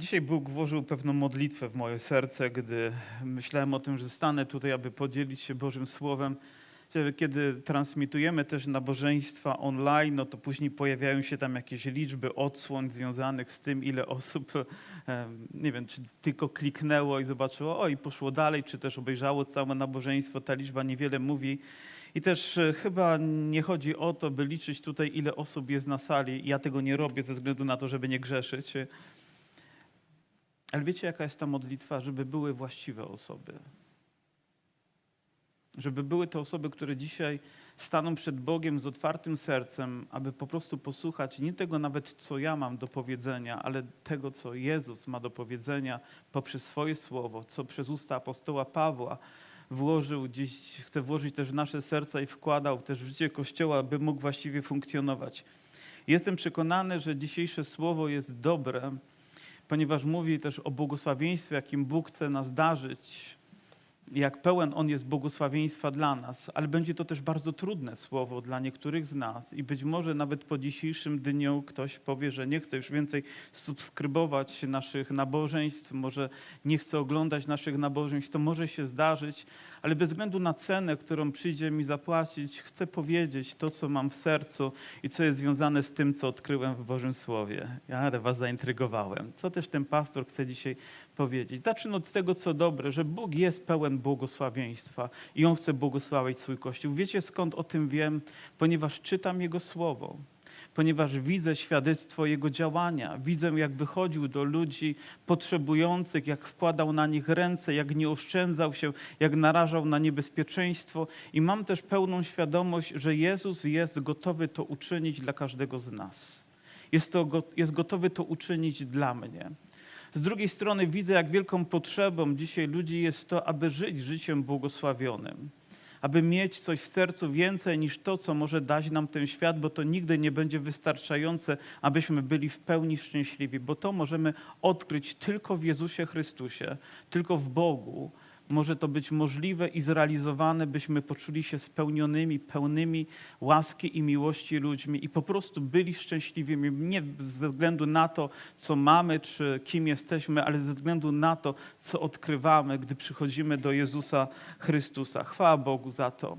Dzisiaj Bóg włożył pewną modlitwę w moje serce, gdy myślałem o tym, że stanę tutaj, aby podzielić się Bożym Słowem. Kiedy transmitujemy też nabożeństwa online, no to później pojawiają się tam jakieś liczby odsłon związanych z tym, ile osób, em, nie wiem, czy tylko kliknęło i zobaczyło, o i poszło dalej, czy też obejrzało całe nabożeństwo. Ta liczba niewiele mówi. I też e, chyba nie chodzi o to, by liczyć tutaj, ile osób jest na sali. Ja tego nie robię ze względu na to, żeby nie grzeszyć. Ale wiecie, jaka jest ta modlitwa? Żeby były właściwe osoby. Żeby były to osoby, które dzisiaj staną przed Bogiem z otwartym sercem, aby po prostu posłuchać nie tego nawet, co ja mam do powiedzenia, ale tego, co Jezus ma do powiedzenia poprzez swoje słowo, co przez usta apostoła Pawła włożył gdzieś, chce włożyć też w nasze serca i wkładał też w życie Kościoła, by mógł właściwie funkcjonować. Jestem przekonany, że dzisiejsze słowo jest dobre, ponieważ mówi też o błogosławieństwie, jakim Bóg chce nas darzyć, jak pełen On jest błogosławieństwa dla nas, ale będzie to też bardzo trudne słowo dla niektórych z nas i być może nawet po dzisiejszym dniu ktoś powie, że nie chce już więcej subskrybować naszych nabożeństw, może nie chce oglądać naszych nabożeństw, to może się zdarzyć, ale bez względu na cenę, którą przyjdzie mi zapłacić, chcę powiedzieć to, co mam w sercu i co jest związane z tym, co odkryłem w Bożym Słowie. Ja was zaintrygowałem. Co też ten pastor chce dzisiaj powiedzieć? Zacznę od tego, co dobre, że Bóg jest pełen błogosławieństwa i On chce błogosławić swój Kościół. Wiecie skąd o tym wiem? Ponieważ czytam Jego Słowo ponieważ widzę świadectwo Jego działania. Widzę, jak wychodził do ludzi potrzebujących, jak wkładał na nich ręce, jak nie oszczędzał się, jak narażał na niebezpieczeństwo. I mam też pełną świadomość, że Jezus jest gotowy to uczynić dla każdego z nas. Jest, to, jest gotowy to uczynić dla mnie. Z drugiej strony widzę, jak wielką potrzebą dzisiaj ludzi jest to, aby żyć życiem błogosławionym aby mieć coś w sercu więcej niż to, co może dać nam ten świat, bo to nigdy nie będzie wystarczające, abyśmy byli w pełni szczęśliwi, bo to możemy odkryć tylko w Jezusie Chrystusie, tylko w Bogu. Może to być możliwe i zrealizowane, byśmy poczuli się spełnionymi, pełnymi łaski i miłości ludźmi i po prostu byli szczęśliwymi, nie ze względu na to, co mamy, czy kim jesteśmy, ale ze względu na to, co odkrywamy, gdy przychodzimy do Jezusa Chrystusa. Chwała Bogu za to.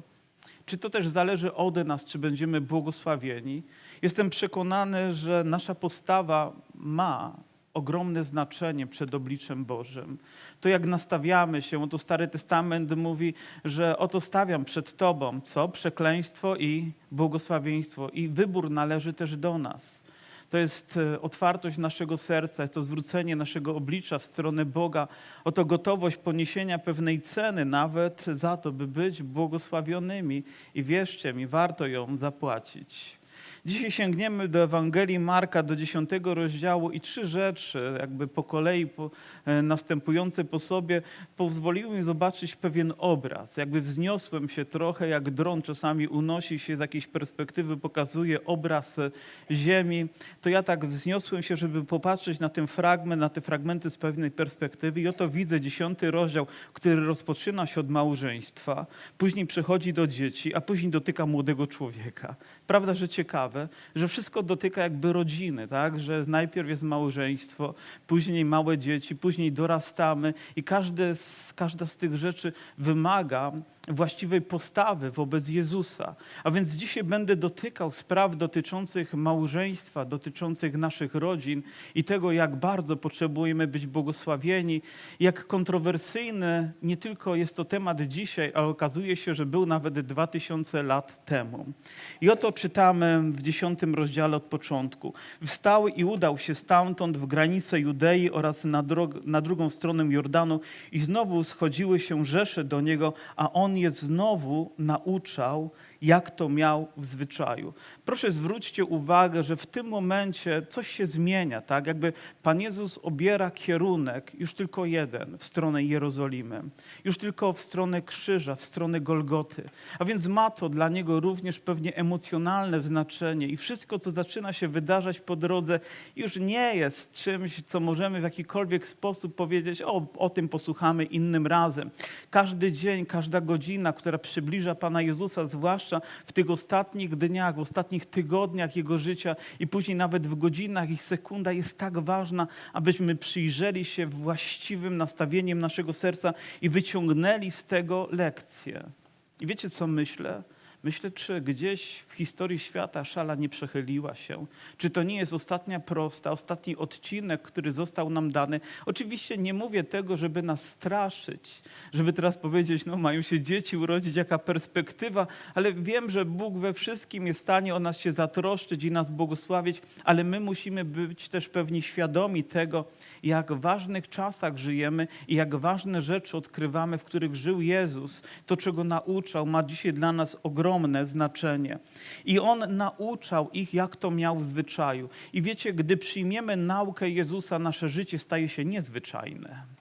Czy to też zależy od nas, czy będziemy błogosławieni? Jestem przekonany, że nasza postawa ma ogromne znaczenie przed obliczem Bożym. To jak nastawiamy się, oto Stary Testament mówi, że oto stawiam przed Tobą, co? Przekleństwo i błogosławieństwo. I wybór należy też do nas. To jest e, otwartość naszego serca, jest to zwrócenie naszego oblicza w stronę Boga, oto gotowość poniesienia pewnej ceny nawet za to, by być błogosławionymi. I wierzcie mi, warto ją zapłacić. Dzisiaj sięgniemy do Ewangelii Marka, do 10 rozdziału i trzy rzeczy, jakby po kolei po, e, następujące po sobie, pozwoliły mi zobaczyć pewien obraz. Jakby wzniosłem się trochę, jak dron czasami unosi się z jakiejś perspektywy, pokazuje obraz e, ziemi. To ja tak wzniosłem się, żeby popatrzeć na ten fragment, na te fragmenty z pewnej perspektywy i oto widzę 10 rozdział, który rozpoczyna się od małżeństwa, później przechodzi do dzieci, a później dotyka młodego człowieka. Prawda, że ciekawe, że wszystko dotyka jakby rodziny, tak? Że najpierw jest małżeństwo, później małe dzieci, później dorastamy i każde z, każda z tych rzeczy wymaga właściwej postawy wobec Jezusa. A więc dzisiaj będę dotykał spraw dotyczących małżeństwa, dotyczących naszych rodzin i tego, jak bardzo potrzebujemy być błogosławieni, jak kontrowersyjny nie tylko jest to temat dzisiaj, ale okazuje się, że był nawet 2000 lat temu. I oto czytamy w dziesiątym rozdziale od początku. Wstał i udał się stamtąd w granice Judei oraz na, drog- na drugą stronę Jordanu i znowu schodziły się rzesze do niego, a on je znowu nauczał, jak to miał w zwyczaju. Proszę zwróćcie uwagę, że w tym momencie coś się zmienia, tak? Jakby Pan Jezus obiera kierunek już tylko jeden w stronę Jerozolimy, już tylko w stronę krzyża, w stronę Golgoty. A więc ma to dla niego również pewnie emocjonalne znaczenie i wszystko, co zaczyna się wydarzać po drodze, już nie jest czymś, co możemy w jakikolwiek sposób powiedzieć, o, o tym posłuchamy innym razem. Każdy dzień, każda godzina, która przybliża Pana Jezusa, zwłaszcza w tych ostatnich dniach, w ostatnich tygodniach Jego życia i później nawet w godzinach i sekundach jest tak ważna, abyśmy przyjrzeli się właściwym nastawieniem naszego serca i wyciągnęli z tego lekcje. I wiecie, co myślę? Myślę, czy gdzieś w historii świata szala nie przechyliła się. Czy to nie jest ostatnia prosta, ostatni odcinek, który został nam dany? Oczywiście nie mówię tego, żeby nas straszyć, żeby teraz powiedzieć, no mają się dzieci urodzić, jaka perspektywa, ale wiem, że Bóg we wszystkim jest w stanie o nas się zatroszczyć i nas błogosławić, ale my musimy być też pewni świadomi tego, jak ważnych czasach żyjemy i jak ważne rzeczy odkrywamy, w których żył Jezus. To, czego nauczał, ma dzisiaj dla nas ogromne znaczenie. I On nauczał ich, jak to miał w zwyczaju. I wiecie, gdy przyjmiemy naukę Jezusa, nasze życie staje się niezwyczajne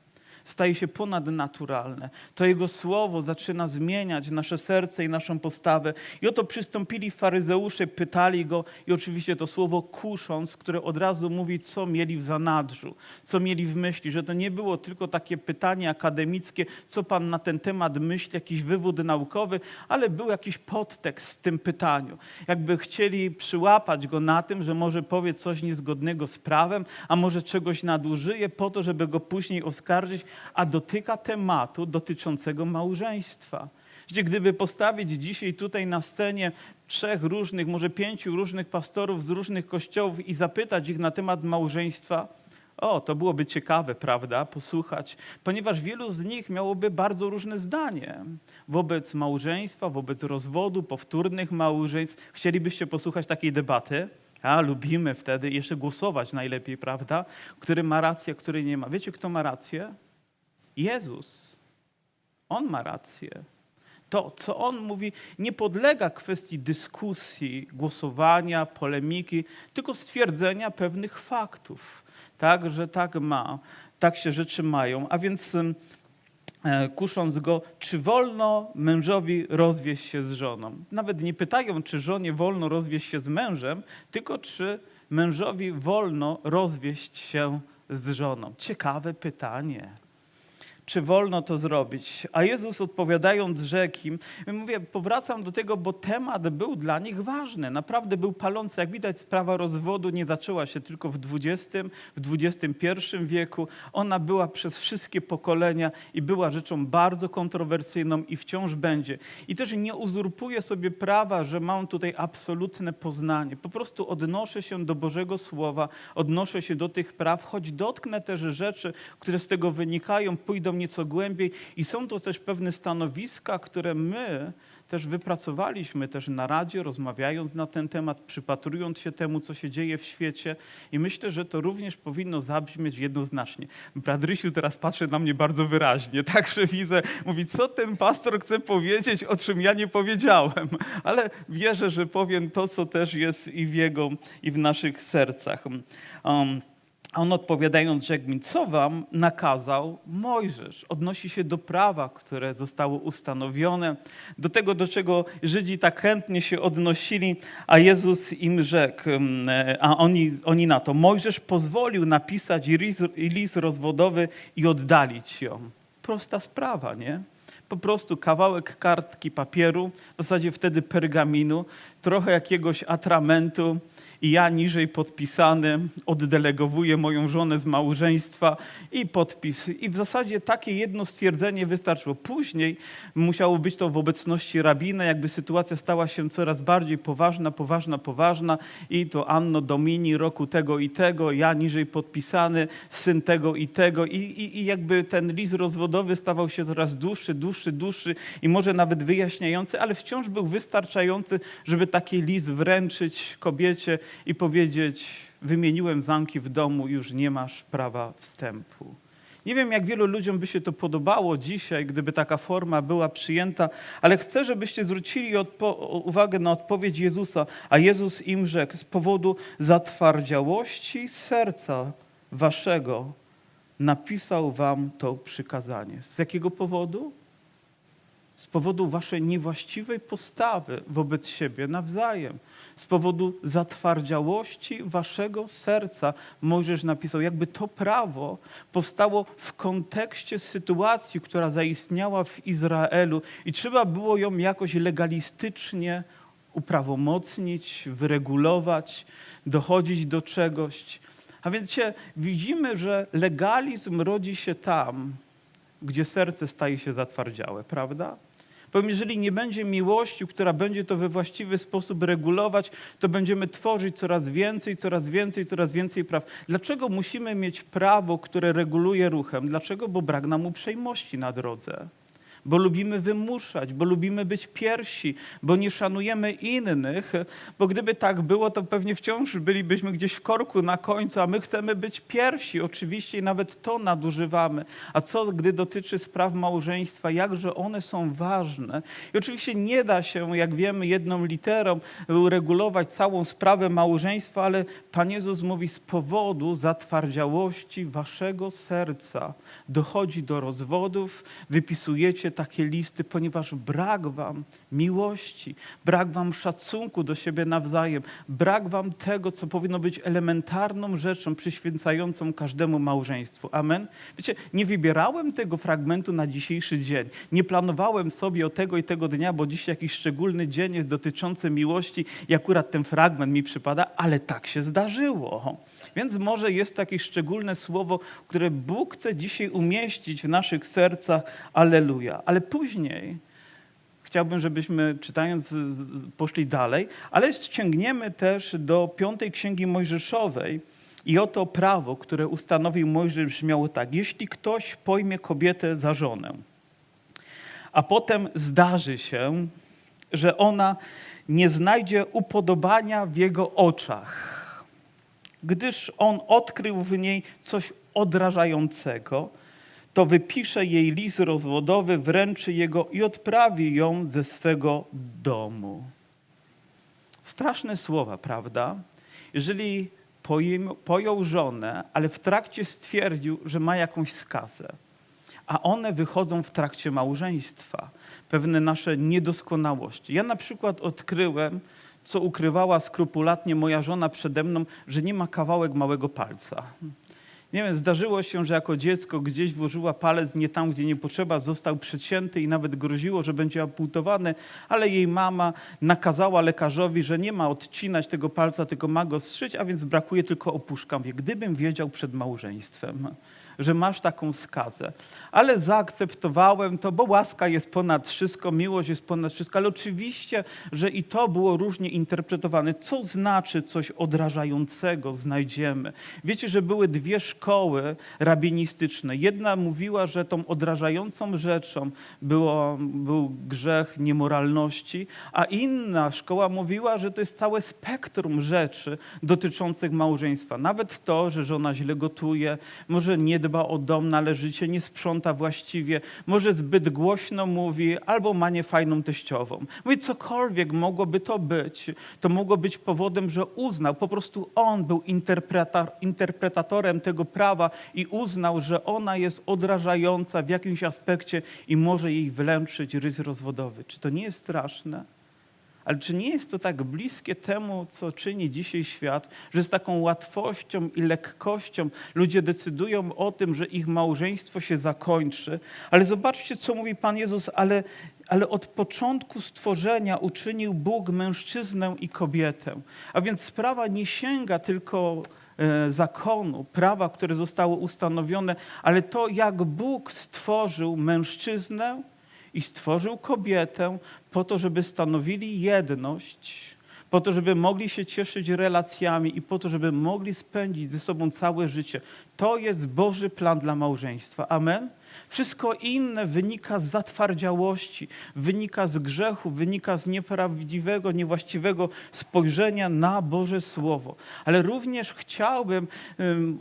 staje się ponadnaturalne. To Jego Słowo zaczyna zmieniać nasze serce i naszą postawę. I oto przystąpili faryzeusze, pytali Go i oczywiście to słowo kusząc, które od razu mówi, co mieli w zanadrzu, co mieli w myśli, że to nie było tylko takie pytanie akademickie, co Pan na ten temat myśli, jakiś wywód naukowy, ale był jakiś podtekst w tym pytaniu. Jakby chcieli przyłapać Go na tym, że może powie coś niezgodnego z prawem, a może czegoś nadużyje po to, żeby Go później oskarżyć, a dotyka tematu dotyczącego małżeństwa. Gdzie gdyby postawić dzisiaj tutaj na scenie trzech różnych, może pięciu różnych pastorów z różnych kościołów i zapytać ich na temat małżeństwa, o, to byłoby ciekawe, prawda, posłuchać, ponieważ wielu z nich miałoby bardzo różne zdanie wobec małżeństwa, wobec rozwodu, powtórnych małżeństw. Chcielibyście posłuchać takiej debaty? A lubimy wtedy jeszcze głosować najlepiej, prawda? Który ma rację, który nie ma. Wiecie, kto ma rację? Jezus. On ma rację. To, co on mówi, nie podlega kwestii dyskusji, głosowania, polemiki, tylko stwierdzenia pewnych faktów. Tak, że tak ma, tak się rzeczy mają. A więc e, kusząc go, czy wolno mężowi rozwieść się z żoną. Nawet nie pytają, czy żonie wolno rozwieść się z mężem, tylko czy mężowi wolno rozwieść się z żoną. Ciekawe pytanie czy wolno to zrobić. A Jezus odpowiadając rzekł im, mówię, powracam do tego, bo temat był dla nich ważny, naprawdę był palący. Jak widać, sprawa rozwodu nie zaczęła się tylko w XX, w XXI wieku. Ona była przez wszystkie pokolenia i była rzeczą bardzo kontrowersyjną i wciąż będzie. I też nie uzurpuję sobie prawa, że mam tutaj absolutne poznanie. Po prostu odnoszę się do Bożego Słowa, odnoszę się do tych praw, choć dotknę też rzeczy, które z tego wynikają, pójdą nieco głębiej i są to też pewne stanowiska, które my też wypracowaliśmy też na Radzie, rozmawiając na ten temat, przypatrując się temu, co się dzieje w świecie i myślę, że to również powinno zabrzmieć jednoznacznie. Brat Rysiu teraz patrzy na mnie bardzo wyraźnie, także widzę, mówi, co ten pastor chce powiedzieć, o czym ja nie powiedziałem, ale wierzę, że powiem to, co też jest i w jego, i w naszych sercach. Um, a on odpowiadając rzekł mi, co wam nakazał Mojżesz? Odnosi się do prawa, które zostało ustanowione, do tego, do czego Żydzi tak chętnie się odnosili, a Jezus im rzekł, a oni, oni na to, Mojżesz pozwolił napisać list rozwodowy i oddalić ją. Prosta sprawa, nie? po prostu kawałek kartki papieru, w zasadzie wtedy pergaminu, trochę jakiegoś atramentu, i ja niżej podpisany oddelegowuję moją żonę z małżeństwa i podpis. I w zasadzie takie jedno stwierdzenie wystarczyło. Później musiało być to w obecności rabina, jakby sytuacja stała się coraz bardziej poważna, poważna, poważna i to Anno Domini roku tego i tego, ja niżej podpisany, syn tego i tego i, i, i jakby ten list rozwodowy stawał się coraz dłuższy, dłuższy, dłuższy i może nawet wyjaśniający, ale wciąż był wystarczający, żeby taki list wręczyć kobiecie i powiedzieć: Wymieniłem zamki w domu, już nie masz prawa wstępu. Nie wiem, jak wielu ludziom by się to podobało dzisiaj, gdyby taka forma była przyjęta, ale chcę, żebyście zwrócili uwagę na odpowiedź Jezusa. A Jezus im rzekł: Z powodu zatwardziałości serca waszego napisał wam to przykazanie. Z jakiego powodu? Z powodu waszej niewłaściwej postawy wobec siebie nawzajem, z powodu zatwardziałości waszego serca. Mojżesz napisał, jakby to prawo powstało w kontekście sytuacji, która zaistniała w Izraelu i trzeba było ją jakoś legalistycznie uprawomocnić, wyregulować, dochodzić do czegoś. A więc widzimy, że legalizm rodzi się tam, gdzie serce staje się zatwardziałe, prawda? Bo jeżeli nie będzie miłości, która będzie to we właściwy sposób regulować, to będziemy tworzyć coraz więcej, coraz więcej, coraz więcej praw. Dlaczego musimy mieć prawo, które reguluje ruchem? Dlaczego? Bo brak nam uprzejmości na drodze. Bo lubimy wymuszać, bo lubimy być pierwsi, bo nie szanujemy innych, bo gdyby tak było, to pewnie wciąż bylibyśmy gdzieś w korku na końcu, a my chcemy być pierwsi, oczywiście, i nawet to nadużywamy. A co gdy dotyczy spraw małżeństwa, jakże one są ważne? I oczywiście nie da się, jak wiemy, jedną literą uregulować całą sprawę małżeństwa, ale Pan Jezus mówi, z powodu zatwardziałości waszego serca dochodzi do rozwodów, wypisujecie takie listy, ponieważ brak wam miłości, brak wam szacunku do siebie nawzajem, brak wam tego, co powinno być elementarną rzeczą przyświęcającą każdemu małżeństwu. Amen? Wiecie, nie wybierałem tego fragmentu na dzisiejszy dzień. Nie planowałem sobie o tego i tego dnia, bo dziś jakiś szczególny dzień jest dotyczący miłości i akurat ten fragment mi przypada, ale tak się zdarzyło. Więc może jest to jakieś szczególne słowo, które Bóg chce dzisiaj umieścić w naszych sercach. Aleluja. Ale później chciałbym, żebyśmy czytając poszli dalej, ale sięgniemy też do piątej księgi Mojżeszowej. I oto prawo, które ustanowił Mojżesz brzmiało tak. Jeśli ktoś pojmie kobietę za żonę, a potem zdarzy się, że ona nie znajdzie upodobania w jego oczach, gdyż on odkrył w niej coś odrażającego, to wypisze jej list rozwodowy, wręczy jego i odprawi ją ze swego domu. Straszne słowa, prawda? Jeżeli pojął żonę, ale w trakcie stwierdził, że ma jakąś skazę, a one wychodzą w trakcie małżeństwa, pewne nasze niedoskonałości. Ja na przykład odkryłem, co ukrywała skrupulatnie moja żona przede mną, że nie ma kawałek małego palca. Nie wiem, zdarzyło się, że jako dziecko gdzieś włożyła palec nie tam, gdzie nie potrzeba, został przecięty i nawet groziło, że będzie amputowany, ale jej mama nakazała lekarzowi, że nie ma odcinać tego palca, tylko ma go zszyć, a więc brakuje tylko opuszka. Mówię, gdybym wiedział przed małżeństwem, że masz taką skazę. Ale zaakceptowałem to, bo łaska jest ponad wszystko, miłość jest ponad wszystko, ale oczywiście, że i to było różnie interpretowane. Co znaczy coś odrażającego znajdziemy? Wiecie, że były dwie szkoły rabinistyczne. Jedna mówiła, że tą odrażającą rzeczą było, był grzech niemoralności, a inna szkoła mówiła, że to jest całe spektrum rzeczy dotyczących małżeństwa. Nawet to, że żona źle gotuje, może nie dba o dom należycie, nie sprząta właściwie, może zbyt głośno mówi, albo ma niefajną teściową. Mówi, cokolwiek mogłoby to być, to mogło być powodem, że uznał, po prostu on był interpreta- interpretatorem tego prawa i uznał, że ona jest odrażająca w jakimś aspekcie i może jej wlęczyć rys rozwodowy. Czy to nie jest straszne? Ale czy nie jest to tak bliskie temu, co czyni dzisiaj świat, że z taką łatwością i lekkością ludzie decydują o tym, że ich małżeństwo się zakończy? Ale zobaczcie, co mówi Pan Jezus, ale, ale od początku stworzenia uczynił Bóg mężczyznę i kobietę. A więc sprawa nie sięga tylko e, zakonu, prawa, które zostało ustanowione, ale to, jak Bóg stworzył mężczyznę i stworzył kobietę po to, żeby stanowili jedność, po to, żeby mogli się cieszyć relacjami i po to, żeby mogli spędzić ze sobą całe życie. To jest Boży plan dla małżeństwa. Amen? Wszystko inne wynika z zatwardziałości, wynika z grzechu, wynika z nieprawdziwego, niewłaściwego spojrzenia na Boże Słowo. Ale również chciałbym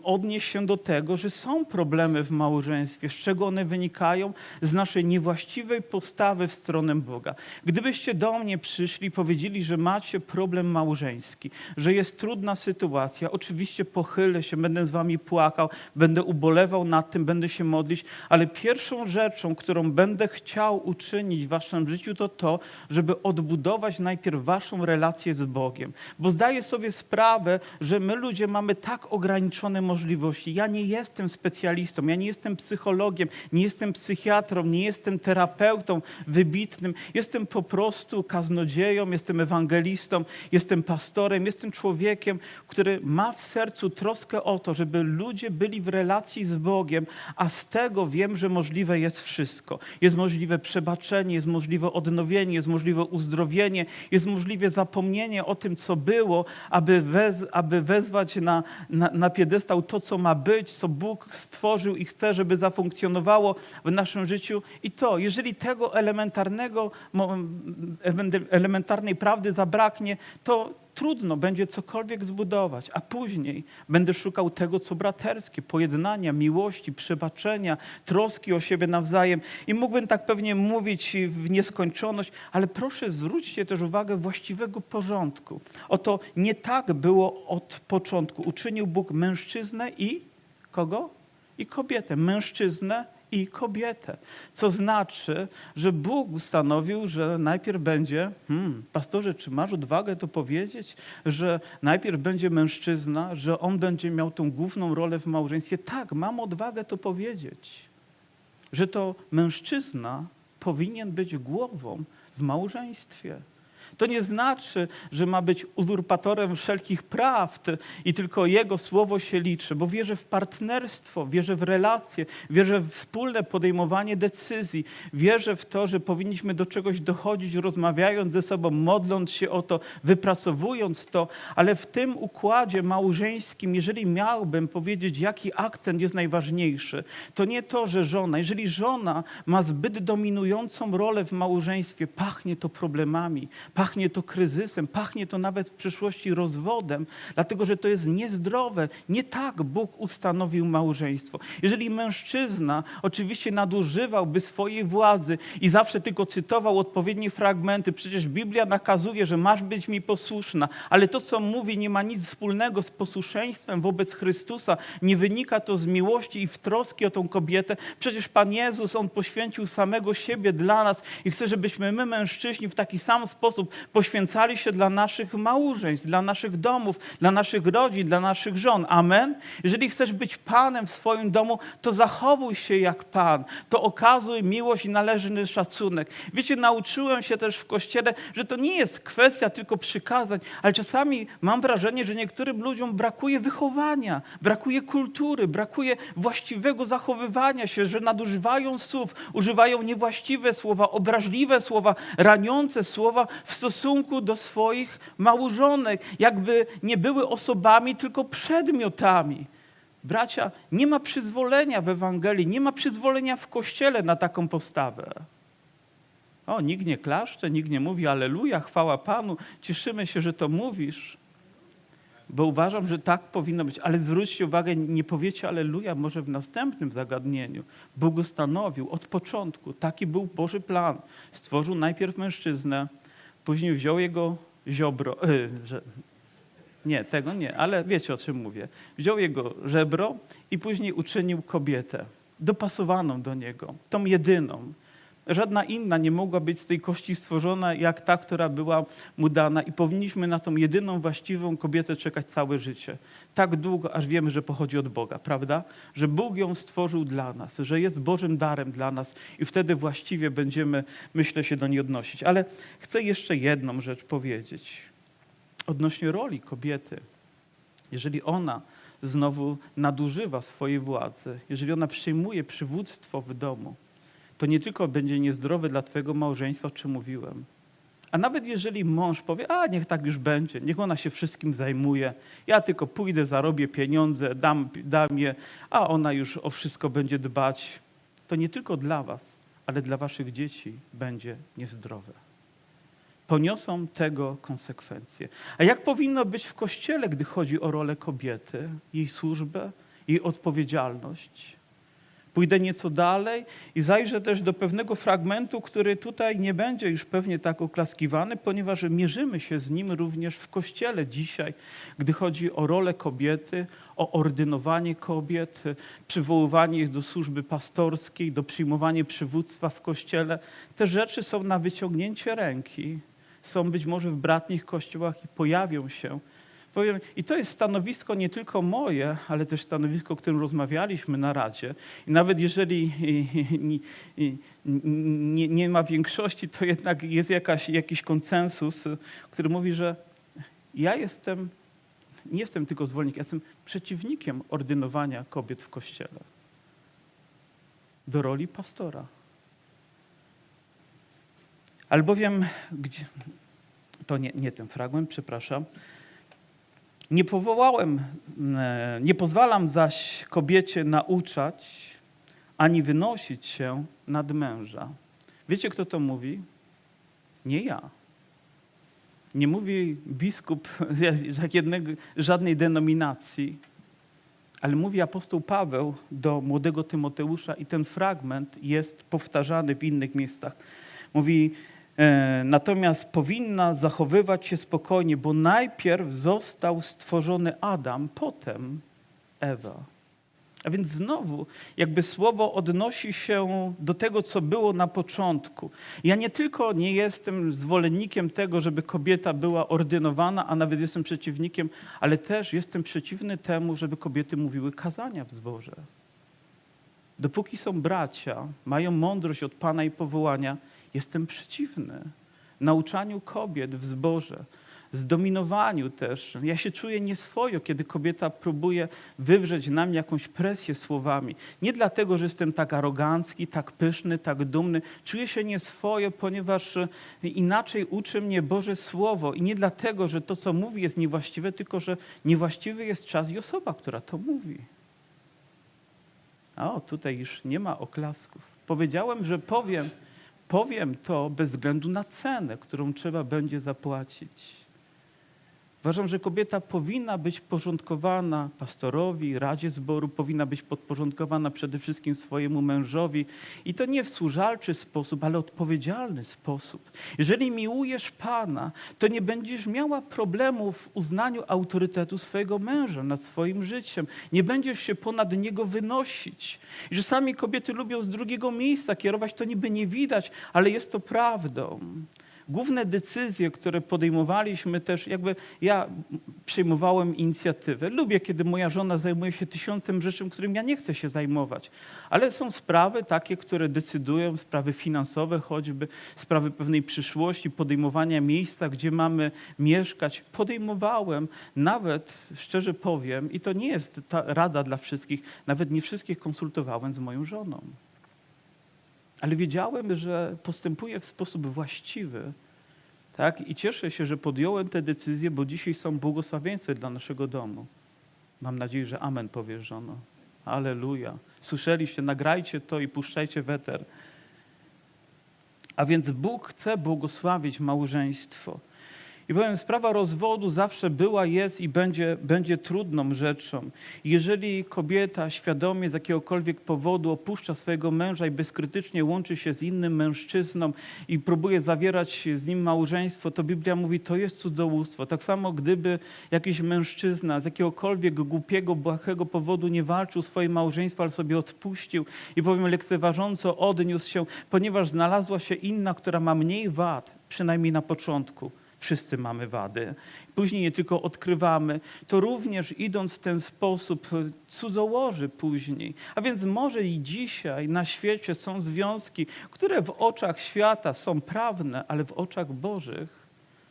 odnieść się do tego, że są problemy w małżeństwie. Z czego one wynikają? Z naszej niewłaściwej postawy w stronę Boga. Gdybyście do mnie przyszli i powiedzieli, że macie problem małżeński, że jest trudna sytuacja, oczywiście pochylę się, będę z wami płakał, będę ubolewał nad tym, będę się modlić, ale pierwszą rzeczą, którą będę chciał uczynić w waszym życiu, to to, żeby odbudować najpierw waszą relację z Bogiem. Bo zdaję sobie sprawę, że my ludzie mamy tak ograniczone możliwości. Ja nie jestem specjalistą, ja nie jestem psychologiem, nie jestem psychiatrą, nie jestem terapeutą wybitnym. Jestem po prostu kaznodzieją, jestem ewangelistą, jestem pastorem, jestem człowiekiem, który ma w sercu troskę o to, żeby ludzie byli w relacji z Bogiem, a z tego wiem, że możliwe jest wszystko. Jest możliwe przebaczenie, jest możliwe odnowienie, jest możliwe uzdrowienie, jest możliwe zapomnienie o tym, co było, aby, wez, aby wezwać na, na, na piedestał to, co ma być, co Bóg stworzył i chce, żeby zafunkcjonowało w naszym życiu. I to, jeżeli tego elementarnego, elementarnej prawdy zabraknie, to trudno będzie cokolwiek zbudować, a później będę szukał tego, co braterskie, pojednania, miłości, przebaczenia, troski o siebie nawzajem. I mógłbym tak pewnie mówić w nieskończoność, ale proszę zwróćcie też uwagę właściwego porządku. Oto nie tak było od początku. Uczynił Bóg mężczyznę i kogo? I kobietę. Mężczyznę i kobietę. Co znaczy, że Bóg ustanowił, że najpierw będzie, hmm, pastorze, czy masz odwagę to powiedzieć, że najpierw będzie mężczyzna, że on będzie miał tą główną rolę w małżeństwie? Tak, mam odwagę to powiedzieć, że to mężczyzna powinien być głową w małżeństwie. To nie znaczy, że ma być uzurpatorem wszelkich praw i tylko jego słowo się liczy, bo wierzę w partnerstwo, wierzę w relacje, wierzę w wspólne podejmowanie decyzji, wierzę w to, że powinniśmy do czegoś dochodzić, rozmawiając ze sobą, modląc się o to, wypracowując to, ale w tym układzie małżeńskim, jeżeli miałbym powiedzieć, jaki akcent jest najważniejszy, to nie to, że żona, jeżeli żona ma zbyt dominującą rolę w małżeństwie, pachnie to problemami, pachnie to kryzysem, pachnie to nawet w przyszłości rozwodem, dlatego że to jest niezdrowe. Nie tak Bóg ustanowił małżeństwo. Jeżeli mężczyzna oczywiście nadużywałby swojej władzy i zawsze tylko cytował odpowiednie fragmenty, przecież Biblia nakazuje, że masz być mi posłuszna, ale to, co mówi, nie ma nic wspólnego z posłuszeństwem wobec Chrystusa. Nie wynika to z miłości i w troski o tą kobietę. Przecież Pan Jezus, On poświęcił samego siebie dla nas i chce, żebyśmy my, mężczyźni, w taki sam sposób poświęcali się dla naszych małżeństw, dla naszych domów, dla naszych rodzin, dla naszych żon. Amen. Jeżeli chcesz być Panem w swoim domu, to zachowuj się jak Pan. To okazuj miłość i należny szacunek. Wiecie, nauczyłem się też w Kościele, że to nie jest kwestia tylko przykazań, ale czasami mam wrażenie, że niektórym ludziom brakuje wychowania, brakuje kultury, brakuje właściwego zachowywania się, że nadużywają słów, używają niewłaściwe słowa, obraźliwe słowa, raniące słowa w stosunku do swoich małżonek, jakby nie były osobami, tylko przedmiotami. Bracia, nie ma przyzwolenia w Ewangelii, nie ma przyzwolenia w Kościele na taką postawę. O, nikt nie klaszcze, nikt nie mówi Aleluja, chwała Panu, cieszymy się, że to mówisz. Bo uważam, że tak powinno być. Ale zwróćcie uwagę, nie powiecie Aleluja może w następnym zagadnieniu. Bóg ustanowił od początku, taki był Boży plan. Stworzył najpierw mężczyznę, później wziął jego ziobro, yy, nie, tego nie, ale wiecie o czym mówię. Wziął jego żebro i później uczynił kobietę, dopasowaną do niego, tą jedyną. Żadna inna nie mogła być z tej kości stworzona, jak ta, która była mu dana, i powinniśmy na tą jedyną właściwą kobietę czekać całe życie. Tak długo, aż wiemy, że pochodzi od Boga, prawda? Że Bóg ją stworzył dla nas, że jest Bożym darem dla nas, i wtedy właściwie będziemy, myślę, się do niej odnosić. Ale chcę jeszcze jedną rzecz powiedzieć odnośnie roli kobiety. Jeżeli ona znowu nadużywa swojej władzy, jeżeli ona przyjmuje przywództwo w domu, to nie tylko będzie niezdrowe dla Twojego małżeństwa, o czym mówiłem, a nawet jeżeli mąż powie, a niech tak już będzie, niech ona się wszystkim zajmuje, ja tylko pójdę, zarobię pieniądze, dam, dam je, a ona już o wszystko będzie dbać, to nie tylko dla Was, ale dla Waszych dzieci będzie niezdrowe. Poniosą tego konsekwencje. A jak powinno być w kościele, gdy chodzi o rolę kobiety, jej służbę, jej odpowiedzialność? Pójdę nieco dalej i zajrzę też do pewnego fragmentu, który tutaj nie będzie już pewnie tak oklaskiwany, ponieważ mierzymy się z nim również w Kościele dzisiaj, gdy chodzi o rolę kobiety, o ordynowanie kobiet, przywoływanie ich do służby pastorskiej, do przyjmowania przywództwa w Kościele. Te rzeczy są na wyciągnięcie ręki. Są być może w bratnich kościołach i pojawią się. Powiem, I to jest stanowisko nie tylko moje, ale też stanowisko, o którym rozmawialiśmy na Radzie. I nawet jeżeli nie, nie, ma większości, to jednak jest jakaś, jakiś konsensus, który mówi, że ja jestem, nie jestem tylko zwolennikiem, jestem przeciwnikiem ordynowania kobiet w Kościele do roli pastora. Albowiem, gdzie, to nie, nie ten fragment, przepraszam. Nie powołałem, e, nie pozwalam zaś kobiecie nauczać ani wynosić się nad męża. Wiecie, kto to mówi? Nie ja. Nie mówi biskup jednego, żadnej denominacji, ale mówi apostoł Paweł do młodego Tymoteusza i ten fragment jest powtarzany w innych miejscach. Mówi, natomiast powinna zachowywać się spokojnie, bo najpierw został stworzony Adam, potem Ewa. A więc znowu, jakby słowo odnosi się do tego, co było na początku. Ja nie tylko nie jestem zwolennikiem tego, żeby kobieta była ordynowana, a nawet jestem przeciwnikiem, ale też jestem przeciwny temu, żeby kobiety mówiły kazania w zborze. Dopóki są bracia, mają mądrość od Pana i powołania, Jestem przeciwny nauczaniu kobiet w zborze, zdominowaniu też. Ja się czuję nieswojo, kiedy kobieta próbuje wywrzeć na mnie jakąś presję słowami. Nie dlatego, że jestem tak arogancki, tak pyszny, tak dumny. Czuję się nieswojo, ponieważ inaczej uczy mnie Boże Słowo. I nie dlatego, że to, co mówi, jest niewłaściwe, tylko że niewłaściwy jest czas i osoba, która to mówi. O, tutaj już nie ma oklasków. Powiedziałem, że powiem powiem to bez względu na cenę, którą trzeba będzie zapłacić. Uważam, że kobieta powinna być porządkowana pastorowi, radzie zboru, powinna być podporządkowana przede wszystkim swojemu mężowi i to nie w służalczy sposób, ale odpowiedzialny sposób. Jeżeli miłujesz Pana, to nie będziesz miała problemu w uznaniu autorytetu swojego męża nad swoim życiem. Nie będziesz się ponad niego wynosić. I że sami kobiety lubią z drugiego miejsca kierować, to niby nie widać, ale jest to prawdą główne decyzje, które podejmowaliśmy też, jakby ja przejmowałem inicjatywę. Lubię, kiedy moja żona zajmuje się tysiącem rzeczy, którym ja nie chcę się zajmować. Ale są sprawy takie, które decydują, sprawy finansowe choćby, sprawy pewnej przyszłości, podejmowania miejsca, gdzie mamy mieszkać. Podejmowałem, nawet szczerze powiem, i to nie jest ta rada dla wszystkich, nawet nie wszystkich konsultowałem z moją żoną ale wiedziałem, że postępuję w sposób właściwy. Tak? I cieszę się, że podjąłem te decyzje, bo dzisiaj są błogosławieństwa dla naszego domu. Mam nadzieję, że amen powiesz, żono. Aleluja. Słyszeliście, nagrajcie to i puszczajcie weter. A więc Bóg chce błogosławić małżeństwo. I powiem, sprawa rozwodu zawsze była, jest i będzie, będzie trudną rzeczą. Jeżeli kobieta świadomie z jakiegokolwiek powodu opuszcza swojego męża i bezkrytycznie łączy się z innym mężczyzną i próbuje zawierać z nim małżeństwo, to Biblia mówi, to jest cudzołóstwo. Tak samo gdyby jakiś mężczyzna z jakiegokolwiek głupiego, błahego powodu nie walczył swoje małżeństwo, ale sobie odpuścił i powiem lekceważąco odniósł się, ponieważ znalazła się inna, która ma mniej wad, przynajmniej na początku Wszyscy mamy wady. Później je tylko odkrywamy. To również idąc w ten sposób cudzołoży później. A więc może i dzisiaj na świecie są związki, które w oczach świata są prawne, ale w oczach Bożych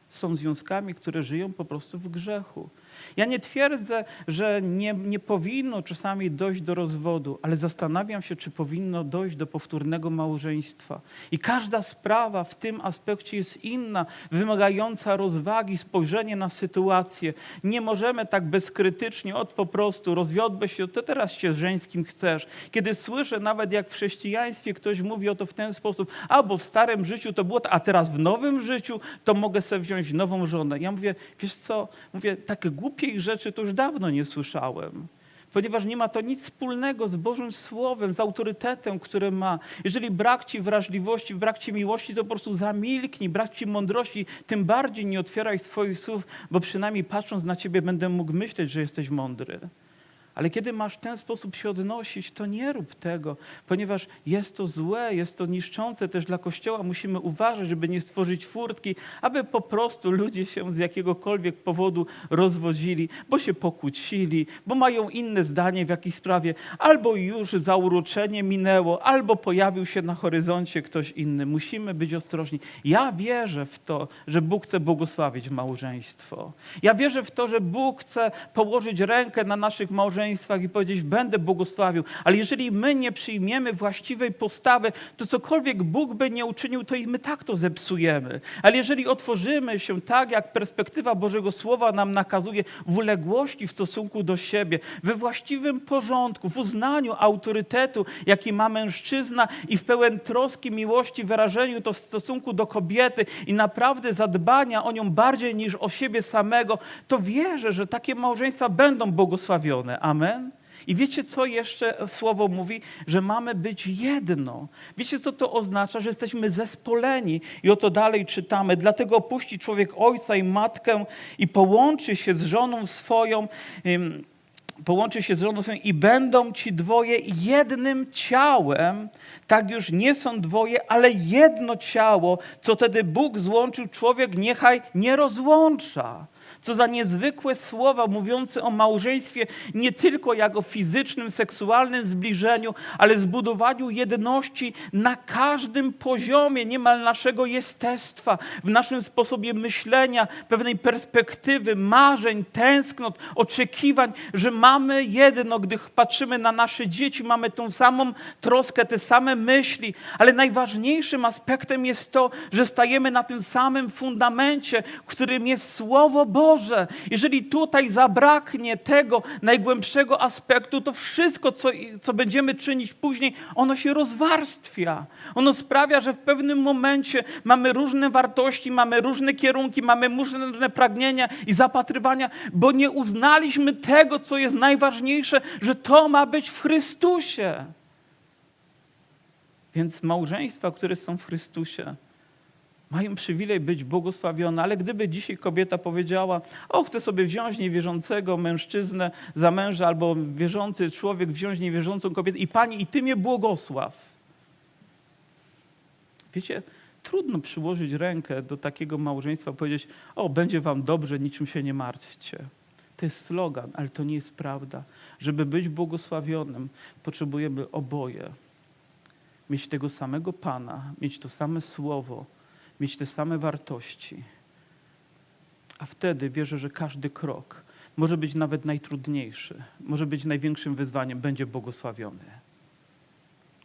są związkami, które żyją po prostu w grzechu. Ja nie twierdzę, że nie, nie powinno czasami dojść do rozwodu, ale zastanawiam się, czy powinno dojść do powtórnego małżeństwa. I każda sprawa w tym aspekcie jest inna, wymagająca rozwagi, spojrzenia na sytuację. Nie możemy tak bezkrytycznie, od po prostu rozwiodłeś się, to teraz się z żeńskim chcesz. Kiedy słyszę nawet jak w chrześcijaństwie ktoś mówi o to w ten sposób, albo w starym życiu to było, a teraz w nowym życiu to mogę sobie wziąć nową żonę. Ja mówię, wiesz co, mówię, takie głupie głupiej rzeczy to już dawno nie słyszałem. ponieważ nie ma to nic wspólnego z Bożym Słowem, z autorytetem, które ma. Jeżeli brak ci wrażliwości, brak ci miłości, to po prostu zamilknij, brak ci mądrości, tym bardziej nie otwieraj swoich słów, bo przynajmniej patrząc na ciebie będę mógł myśleć, że jesteś mądry. Ale kiedy masz w ten sposób się odnosić, to nie rób tego, ponieważ jest to złe, jest to niszczące też dla Kościoła. Musimy uważać, żeby nie stworzyć furtki, aby po prostu ludzie się z jakiegokolwiek powodu rozwodzili, bo się pokłócili, bo mają inne zdanie w jakiejś sprawie, albo już zauroczenie minęło, albo pojawił się na horyzoncie ktoś inny. Musimy być ostrożni. Ja wierzę w to, że Bóg chce błogosławić małżeństwo. Ja wierzę w to, że Bóg chce położyć rękę na naszych małżeństwach i powiedzieć, będę błogosławił. Ale jeżeli my nie przyjmiemy właściwej postawy, to cokolwiek Bóg by nie uczynił, to i my tak to zepsujemy. Ale jeżeli otworzymy się tak, jak perspektywa Bożego Słowa nam nakazuje, w uległości w stosunku do siebie, we właściwym porządku, w uznaniu autorytetu, jaki ma mężczyzna i w pełen troski, miłości, wyrażeniu to w stosunku do kobiety i naprawdę zadbania o nią bardziej niż o siebie samego, to wierzę, że takie małżeństwa będą błogosławione. Amen. I wiecie, co jeszcze słowo mówi? Że mamy być jedno. Wiecie, co to oznacza? Że jesteśmy zespoleni. I oto dalej czytamy. Dlatego opuści człowiek ojca i matkę i połączy się z żoną swoją. połączy się z żoną swoją i będą ci dwoje jednym ciałem. Tak już nie są dwoje, ale jedno ciało. Co wtedy Bóg złączył, człowiek niechaj nie rozłącza. Co za niezwykłe słowa mówiące o małżeństwie nie tylko jako fizycznym, seksualnym zbliżeniu, ale zbudowaniu jedności na każdym poziomie niemal naszego jestestwa, w naszym sposobie myślenia, pewnej perspektywy, marzeń, tęsknot, oczekiwań, że mamy jedno, gdy patrzymy na nasze dzieci, mamy tą samą troskę, te same myśli, ale najważniejszym aspektem jest to, że stajemy na tym samym fundamencie, którym jest Słowo Boże. Jeżeli tutaj zabraknie tego najgłębszego aspektu, to wszystko, co, co będziemy czynić później, ono się rozwarstwia. Ono sprawia, że w pewnym momencie mamy różne wartości, mamy różne kierunki, mamy różne pragnienia i zapatrywania, bo nie uznaliśmy tego, co jest najważniejsze, że to ma być w Chrystusie. Więc małżeństwa, które są w Chrystusie, mają przywilej być błogosławione, ale gdyby dzisiaj kobieta powiedziała, o chcę sobie wziąć niewierzącego mężczyznę za męża, albo wierzący człowiek wziąć niewierzącą kobietę i pani, i ty mnie błogosław. Wiecie, trudno przyłożyć rękę do takiego małżeństwa, powiedzieć, o będzie wam dobrze, niczym się nie martwcie. To jest slogan, ale to nie jest prawda. Żeby być błogosławionym, potrzebujemy oboje. Mieć tego samego Pana, mieć to same słowo, mieć te same wartości. A wtedy wierzę, że każdy krok może być nawet najtrudniejszy, może być największym wyzwaniem, będzie błogosławiony.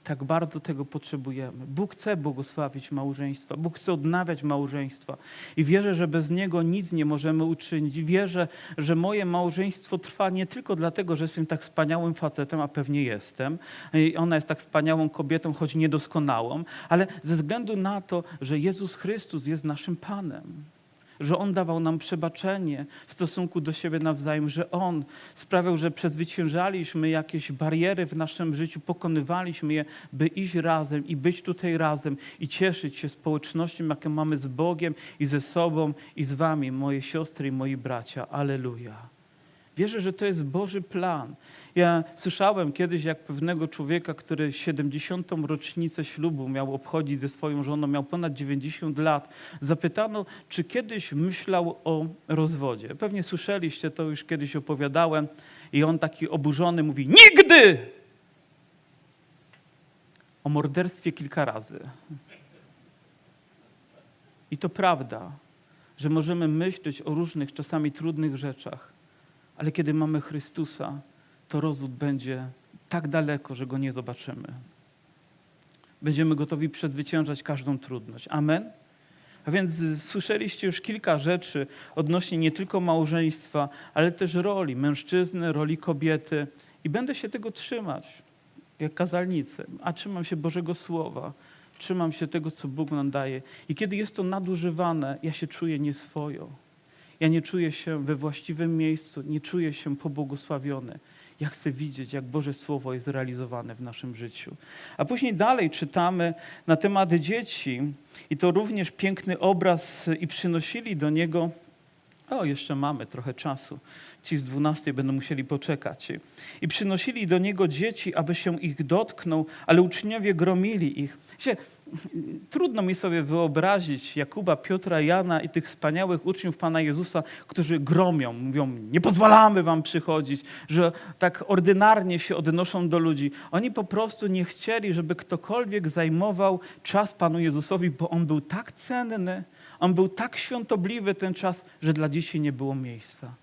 Tak bardzo tego potrzebujemy. Bóg chce błogosławić małżeństwa, Bóg chce odnawiać małżeństwa i wierzę, że bez Niego nic nie możemy uczynić. Wierzę, że moje małżeństwo trwa nie tylko dlatego, że jestem tak wspaniałym facetem, a pewnie jestem, i ona jest tak wspaniałą kobietą, choć niedoskonałą, ale ze względu na to, że Jezus Chrystus jest naszym Panem że On dawał nam przebaczenie w stosunku do siebie nawzajem, że On sprawiał, że przezwyciężaliśmy jakieś bariery w naszym życiu, pokonywaliśmy je, by iść razem i być tutaj razem i cieszyć się społecznością, jaką mamy z Bogiem i ze sobą i z Wami, moje siostry i moi bracia. Aleluja. Wierzę, że to jest Boży plan. Ja słyszałem kiedyś, jak pewnego człowieka, który 70. rocznicę ślubu miał obchodzić ze swoją żoną, miał ponad 90 lat, zapytano, czy kiedyś myślał o rozwodzie. Pewnie słyszeliście, to już kiedyś opowiadałem. I on taki oburzony mówi: Nigdy! O morderstwie kilka razy. I to prawda, że możemy myśleć o różnych, czasami trudnych rzeczach, ale kiedy mamy Chrystusa, to rozwód będzie tak daleko, że go nie zobaczymy. Będziemy gotowi przezwyciężać każdą trudność. Amen? A więc słyszeliście już kilka rzeczy odnośnie nie tylko małżeństwa, ale też roli mężczyzny, roli kobiety. I będę się tego trzymać, jak kazalnicy. A trzymam się Bożego Słowa, trzymam się tego, co Bóg nam daje. I kiedy jest to nadużywane, ja się czuję nieswojo. Ja nie czuję się we właściwym miejscu, nie czuję się pobłogosławiony. Ja chcę widzieć, jak Boże Słowo jest realizowane w naszym życiu. A później dalej czytamy na temat dzieci i to również piękny obraz i przynosili do niego. O, jeszcze mamy trochę czasu. Ci z dwunastej będą musieli poczekać. I przynosili do niego dzieci, aby się ich dotknął, ale uczniowie gromili ich. Wiecie, Trudno mi sobie wyobrazić Jakuba, Piotra, Jana i tych wspaniałych uczniów Pana Jezusa, którzy gromią, mówią, nie pozwalamy wam przychodzić, że tak ordynarnie się odnoszą do ludzi. Oni po prostu nie chcieli, żeby ktokolwiek zajmował czas Panu Jezusowi, bo On był tak cenny, On był tak świątobliwy ten czas, że dla dzieci nie było miejsca.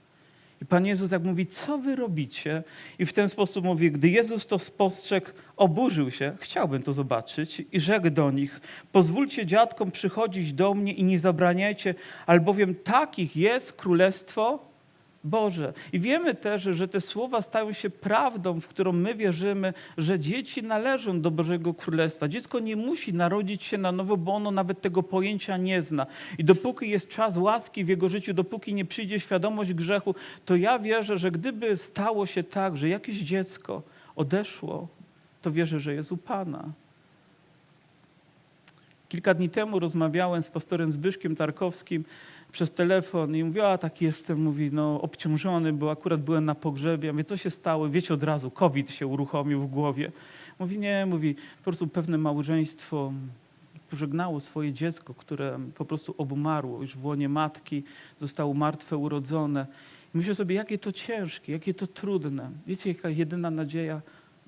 I Pan Jezus jak mówi, co wy robicie? I w ten sposób mówi, gdy Jezus to spostrzegł, oburzył się, chciałbym to zobaczyć i rzekł do nich, pozwólcie dziadkom przychodzić do mnie i nie zabraniajcie, albowiem takich jest Królestwo Boże. I wiemy też, że te słowa stają się prawdą, w którą my wierzymy, że dzieci należą do Bożego Królestwa. Dziecko nie musi narodzić się na nowo, bo ono nawet tego pojęcia nie zna. I dopóki jest czas łaski w jego życiu, dopóki nie przyjdzie świadomość grzechu, to ja wierzę, że gdyby stało się tak, że jakieś dziecko odeszło, to wierzę, że jest u Pana. Kilka dni temu rozmawiałem z pastorem Zbyszkiem Tarkowskim przez telefon i mówię, a tak jestem, mówi, no obciążony, bo akurat byłem na pogrzebie. Ja mówię, co się stało? Wiecie od razu, COVID się uruchomił w głowie. Mówi, nie, mówi, po prostu pewne małżeństwo pożegnało swoje dziecko, które po prostu obumarło już w łonie matki, zostało martwe urodzone. I myślę sobie, jakie to ciężkie, jakie to trudne. Wiecie, jaka jedyna nadzieja,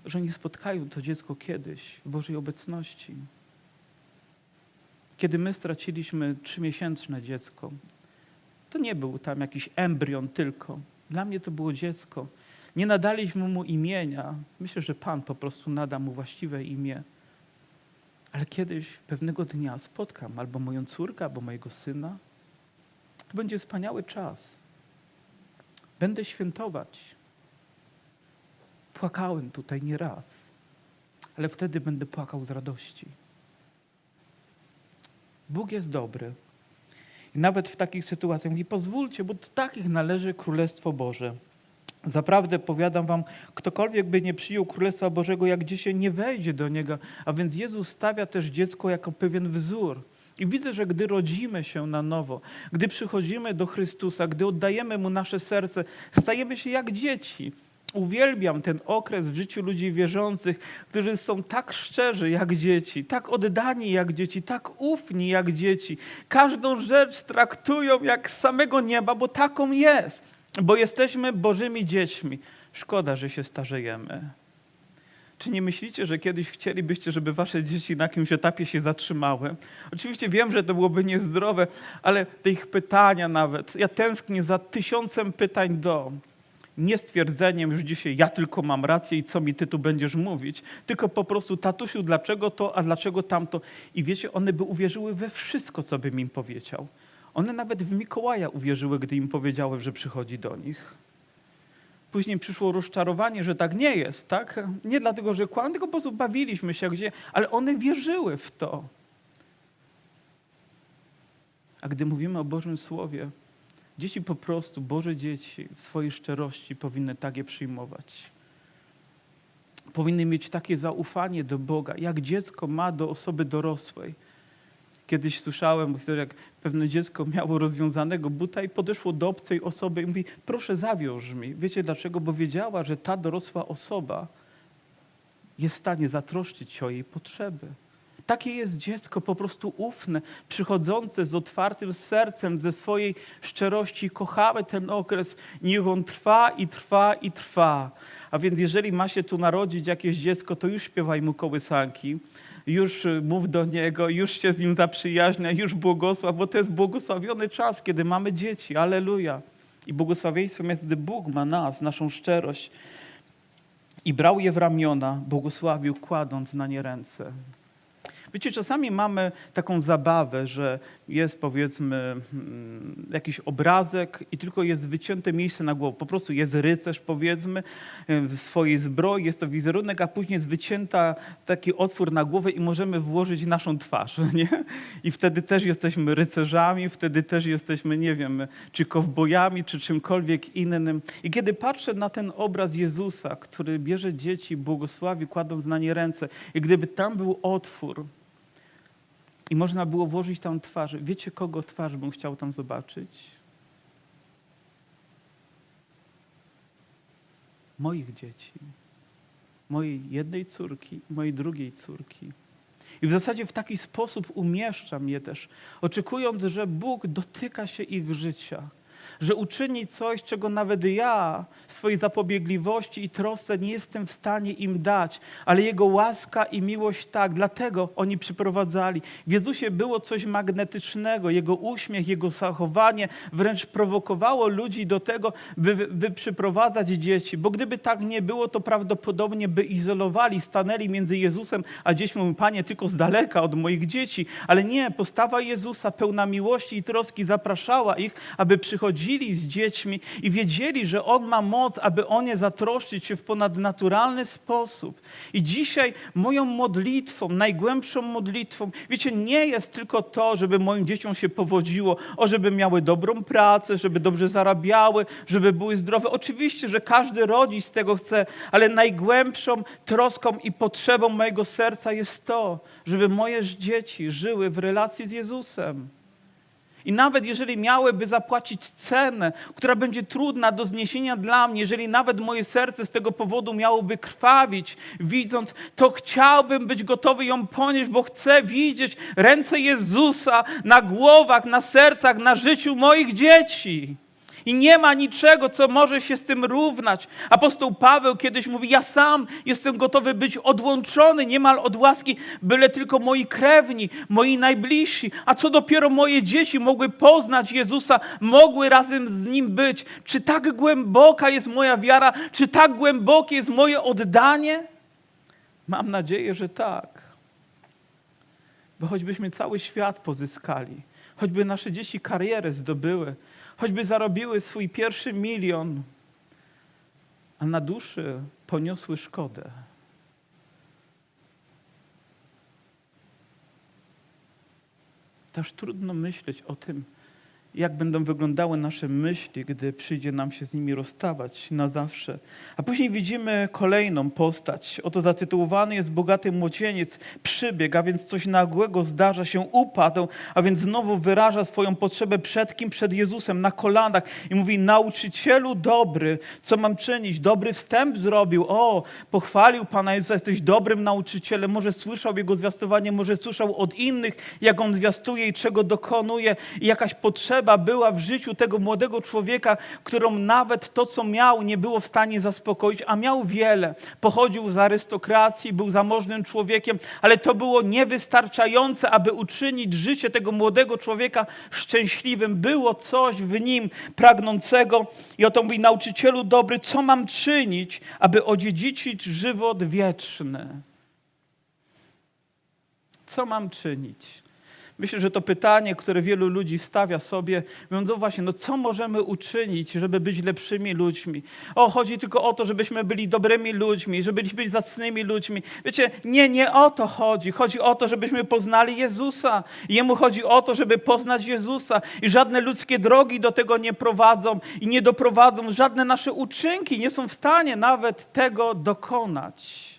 że nie spotkają to dziecko kiedyś w Bożej obecności. Kiedy my straciliśmy trzymiesięczne dziecko, to nie był tam jakiś embrion tylko. Dla mnie to było dziecko. Nie nadaliśmy mu imienia. Myślę, że Pan po prostu nada mu właściwe imię. Ale kiedyś, pewnego dnia spotkam albo moją córkę, albo mojego syna. To będzie wspaniały czas. Będę świętować. Płakałem tutaj nieraz, ale wtedy będę płakał z radości. Bóg jest dobry. I nawet w takich sytuacjach mówi, pozwólcie, bo do takich należy Królestwo Boże. Zaprawdę powiadam wam, ktokolwiek by nie przyjął Królestwa Bożego, jak dzisiaj nie wejdzie do niego. A więc Jezus stawia też dziecko jako pewien wzór. I widzę, że gdy rodzimy się na nowo, gdy przychodzimy do Chrystusa, gdy oddajemy Mu nasze serce, stajemy się jak dzieci. Uwielbiam ten okres w życiu ludzi wierzących, którzy są tak szczerzy jak dzieci, tak oddani jak dzieci, tak ufni jak dzieci. Każdą rzecz traktują jak samego nieba, bo taką jest, bo jesteśmy Bożymi dziećmi. Szkoda, że się starzejemy. Czy nie myślicie, że kiedyś chcielibyście, żeby wasze dzieci na jakimś etapie się zatrzymały? Oczywiście wiem, że to byłoby niezdrowe, ale te ich pytania nawet. Ja tęsknię za tysiącem pytań do nie stwierdzeniem już dzisiaj, ja tylko mam rację i co mi ty tu będziesz mówić, tylko po prostu, tatusiu, dlaczego to, a dlaczego tamto. I wiecie, one by uwierzyły we wszystko, co bym im powiedział. One nawet w Mikołaja uwierzyły, gdy im powiedziałem, że przychodzi do nich. Później przyszło rozczarowanie, że tak nie jest, tak? Nie dlatego, że kłam, tylko po prostu bawiliśmy się gdzie, ale one wierzyły w to. A gdy mówimy o Bożym Słowie, Dzieci po prostu, Boże dzieci w swojej szczerości powinny tak je przyjmować. Powinny mieć takie zaufanie do Boga, jak dziecko ma do osoby dorosłej. Kiedyś słyszałem, jak pewne dziecko miało rozwiązanego buta i podeszło do obcej osoby i mówi, proszę zawiąż mi. Wiecie dlaczego? Bo wiedziała, że ta dorosła osoba jest w stanie zatroszczyć się o jej potrzeby. Takie jest dziecko, po prostu ufne, przychodzące z otwartym sercem, ze swojej szczerości. Kochamy ten okres, niech on trwa i trwa i trwa. A więc jeżeli ma się tu narodzić jakieś dziecko, to już śpiewaj mu kołysanki, już y, mów do niego, już się z nim zaprzyjaźnia, już błogosław, bo to jest błogosławiony czas, kiedy mamy dzieci. Aleluja. I błogosławieństwem jest, gdy Bóg ma nas, naszą szczerość. I brał je w ramiona, błogosławił, kładąc na nie ręce. Wiecie, czasami mamy taką zabawę, że jest powiedzmy mm, jakiś obrazek i tylko jest wycięte miejsce na głowę. Po prostu jest rycerz powiedzmy w swojej zbroi, jest to wizerunek, a później jest wycięta taki otwór na głowę i możemy włożyć naszą twarz, nie? I wtedy też jesteśmy rycerzami, wtedy też jesteśmy, nie wiem, czy kowbojami, czy czymkolwiek innym. I kiedy patrzę na ten obraz Jezusa, który bierze dzieci, błogosławi, kładąc na nie ręce, i gdyby tam był otwór, i można było włożyć tam twarz. Wiecie, kogo twarz bym chciał tam zobaczyć? Moich dzieci. Mojej jednej córki, mojej drugiej córki. I w zasadzie w taki sposób umieszczam je też, oczekując, że Bóg dotyka się ich życia że uczyni coś, czego nawet ja w swojej zapobiegliwości i trosce nie jestem w stanie im dać, ale Jego łaska i miłość tak. Dlatego oni przyprowadzali. W Jezusie było coś magnetycznego. Jego uśmiech, Jego zachowanie wręcz prowokowało ludzi do tego, by, by przyprowadzać dzieci. Bo gdyby tak nie było, to prawdopodobnie by izolowali, stanęli między Jezusem a dziećmi. Mówią, Panie, tylko z daleka od moich dzieci. Ale nie, postawa Jezusa pełna miłości i troski zapraszała ich, aby przychodzili chodzili z dziećmi i wiedzieli, że On ma moc, aby o nie zatroszczyć się w ponadnaturalny sposób. I dzisiaj moją modlitwą, najgłębszą modlitwą, wiecie, nie jest tylko to, żeby moim dzieciom się powodziło, o żeby miały dobrą pracę, żeby dobrze zarabiały, żeby były zdrowe. Oczywiście, że każdy rodzic tego chce, ale najgłębszą troską i potrzebą mojego serca jest to, żeby moje dzieci żyły w relacji z Jezusem. I nawet jeżeli miałyby zapłacić cenę, która będzie trudna do zniesienia dla mnie, jeżeli nawet moje serce z tego powodu miałoby krwawić, widząc, to chciałbym być gotowy ją ponieść, bo chcę widzieć ręce Jezusa na głowach, na sercach, na życiu moich dzieci. I nie ma niczego, co może się z tym równać. Apostoł Paweł kiedyś mówi: Ja sam jestem gotowy być odłączony niemal od łaski, byle tylko moi krewni, moi najbliżsi, a co dopiero moje dzieci mogły poznać Jezusa, mogły razem z nim być. Czy tak głęboka jest moja wiara? Czy tak głębokie jest moje oddanie? Mam nadzieję, że tak. Bo choćbyśmy cały świat pozyskali, choćby nasze dzieci karierę zdobyły, choćby zarobiły swój pierwszy milion, a na duszy poniosły szkodę. Też trudno myśleć o tym, jak będą wyglądały nasze myśli, gdy przyjdzie nam się z nimi rozstawać na zawsze. A później widzimy kolejną postać. Oto zatytułowany jest Bogaty Młodzieniec. Przybieg, a więc coś nagłego zdarza się, upadł, a więc znowu wyraża swoją potrzebę przed kim? Przed Jezusem, na kolanach i mówi, nauczycielu dobry, co mam czynić? Dobry wstęp zrobił. O, pochwalił Pana Jezusa, jesteś dobrym nauczycielem. Może słyszał Jego zwiastowanie, może słyszał od innych, jak On zwiastuje i czego dokonuje i jakaś potrzeba potrzeba była w życiu tego młodego człowieka, którą nawet to, co miał, nie było w stanie zaspokoić, a miał wiele. Pochodził z arystokracji, był zamożnym człowiekiem, ale to było niewystarczające, aby uczynić życie tego młodego człowieka szczęśliwym. Było coś w nim pragnącego i oto mówi nauczycielu dobry, co mam czynić, aby odziedziczyć żywot wieczny? Co mam czynić? Myślę, że to pytanie, które wielu ludzi stawia sobie, mówiąc, no właśnie, no co możemy uczynić, żeby być lepszymi ludźmi? O, chodzi tylko o to, żebyśmy byli dobrymi ludźmi, żebyśmy byli zacnymi ludźmi. Wiecie, nie, nie o to chodzi. Chodzi o to, żebyśmy poznali Jezusa. Jemu chodzi o to, żeby poznać Jezusa. I żadne ludzkie drogi do tego nie prowadzą i nie doprowadzą. Żadne nasze uczynki nie są w stanie nawet tego dokonać.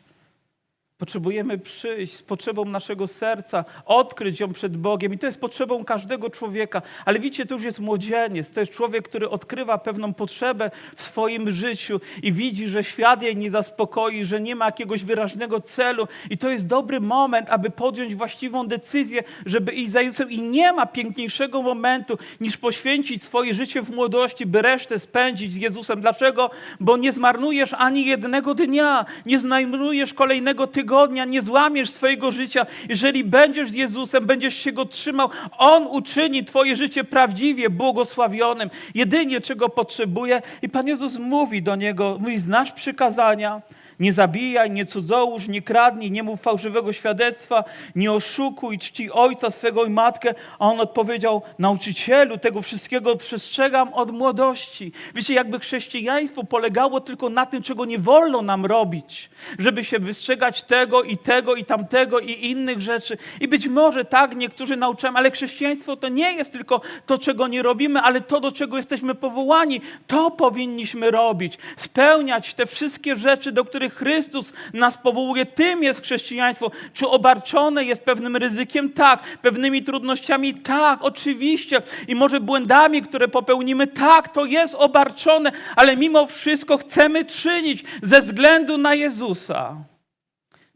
Potrzebujemy przyjść z potrzebą naszego serca, odkryć ją przed Bogiem. I to jest potrzebą każdego człowieka. Ale widzicie, to już jest młodzieniec. To jest człowiek, który odkrywa pewną potrzebę w swoim życiu i widzi, że świat jej nie zaspokoi, że nie ma jakiegoś wyraźnego celu. I to jest dobry moment, aby podjąć właściwą decyzję, żeby iść za Jezusem. I nie ma piękniejszego momentu, niż poświęcić swoje życie w młodości, by resztę spędzić z Jezusem. Dlaczego? Bo nie zmarnujesz ani jednego dnia, nie zmarnujesz kolejnego tygodnia tygodnia nie złamiesz swojego życia. Jeżeli będziesz z Jezusem, będziesz się Go trzymał, On uczyni Twoje życie prawdziwie błogosławionym. Jedynie czego potrzebuje. I Pan Jezus mówi do niego, mówi, znasz przykazania, Nie zabijaj, nie cudzołóż, nie kradnij, nie mów fałszywego świadectwa, nie oszukuj, czci ojca swego i matkę. A on odpowiedział, nauczycielu, tego wszystkiego przestrzegam od młodości. Wiecie, jakby chrześcijaństwo polegało tylko na tym, czego nie wolno nam robić, żeby się wystrzegać tego i tego i tamtego i innych rzeczy. I być może tak niektórzy nauczają, ale chrześcijaństwo to nie jest tylko to, czego nie robimy, ale to, do czego jesteśmy powołani. To powinniśmy robić. Spełniać te wszystkie rzeczy, do których Chrystus nas powołuje. Tym jest chrześcijaństwo. Czy obarczone jest pewnym ryzykiem? Tak. Pewnymi trudnościami? Tak, oczywiście. I może błędami, które popełnimy? Tak, to jest obarczone, ale mimo wszystko chcemy czynić ze względu na Jezusa.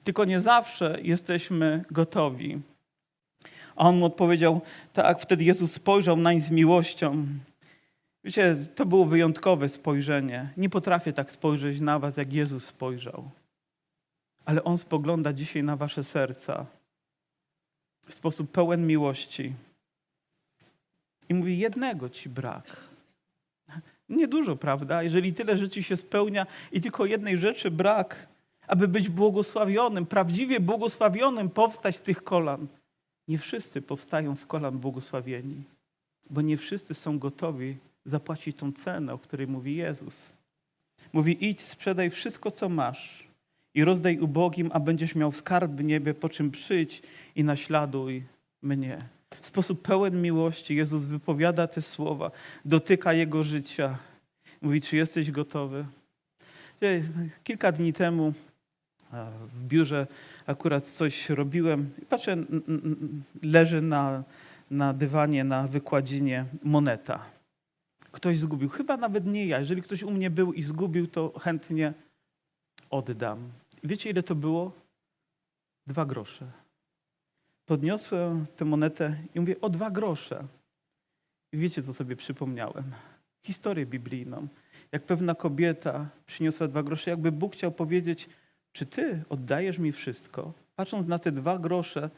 Tylko nie zawsze jesteśmy gotowi. A on mu odpowiedział, tak, wtedy Jezus spojrzał nań z miłością. Wiecie, to było wyjątkowe spojrzenie. Nie potrafię tak spojrzeć na was, jak Jezus spojrzał. Ale On spogląda dzisiaj na wasze serca w sposób pełen miłości. I mówi, jednego ci brak. Niedużo, prawda? Jeżeli tyle rzeczy się spełnia i tylko jednej rzeczy brak, aby być błogosławionym, prawdziwie błogosławionym, powstać z tych kolan. Nie wszyscy powstają z kolan błogosławieni, bo nie wszyscy są gotowi zapłacić tą cenę, o której mówi Jezus. Mówi: idź, sprzedaj wszystko, co masz i rozdaj ubogim, a będziesz miał skarb w niebie, po czym przyjdź i naśladuj mnie. W sposób pełen miłości Jezus wypowiada te słowa, dotyka jego życia. Mówi: Czy jesteś gotowy? Kilka dni temu w biurze akurat coś robiłem patrzę, leży na, na dywanie, na wykładzinie moneta. Ktoś zgubił, chyba nawet nie ja. Jeżeli ktoś u mnie był i zgubił, to chętnie oddam. Wiecie, ile to było? Dwa grosze. Podniosłem tę monetę i mówię, o dwa grosze. I wiecie, co sobie przypomniałem? Historię biblijną. Jak pewna kobieta przyniosła dwa grosze, jakby Bóg chciał powiedzieć, czy ty oddajesz mi wszystko? Patrząc na te dwa grosze,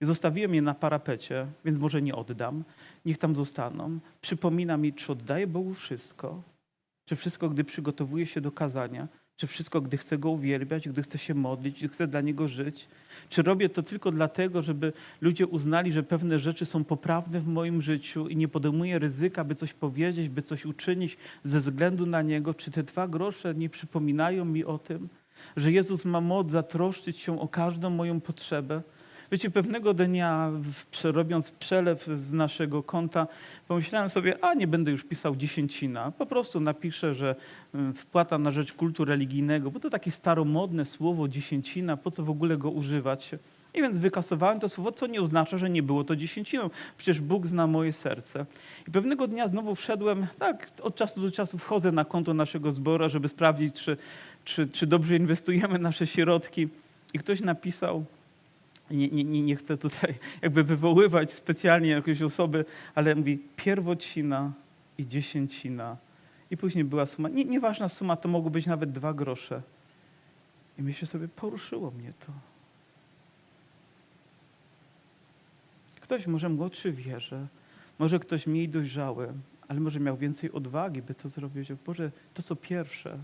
zostawiłem je na parapecie, więc może nie oddam. Niech tam zostaną. Przypomina mi, czy oddaję Bogu wszystko, czy wszystko, gdy przygotowuję się do kazania, czy wszystko, gdy chcę Go uwielbiać, gdy chcę się modlić, gdy chcę dla Niego żyć? Czy robię to tylko dlatego, żeby ludzie uznali, że pewne rzeczy są poprawne w moim życiu i nie podejmuję ryzyka, by coś powiedzieć, by coś uczynić ze względu na Niego? Czy te dwa grosze nie przypominają mi o tym, że Jezus ma moc zatroszczyć się o każdą moją potrzebę? Wiecie, pewnego dnia, robiąc przelew z naszego konta, pomyślałem sobie, a nie będę już pisał dziesięcina. Po prostu napiszę, że y, wpłata na rzecz kultu religijnego, bo to takie staromodne słowo dziesięcina, po co w ogóle go używać? I więc wykasowałem to słowo, co nie oznacza, że nie było to dziesięciną. Przecież Bóg zna moje serce. I pewnego dnia znowu wszedłem, tak, od czasu do czasu wchodzę na konto naszego zbora, żeby sprawdzić, czy, czy, czy dobrze inwestujemy nasze środki. I ktoś napisał, nie, nie, nie, chcę tutaj jakby wywoływać specjalnie jakiejś osoby, ale mówi pierwocina i dziesięcina. I później była suma, nie, nieważna suma, to mogło być nawet dwa grosze. I myślę sobie, poruszyło mnie to. Ktoś może młodszy wierzy, może ktoś mniej dojrzały, ale może miał więcej odwagi, by to zrobić. Boże, to co pierwsze,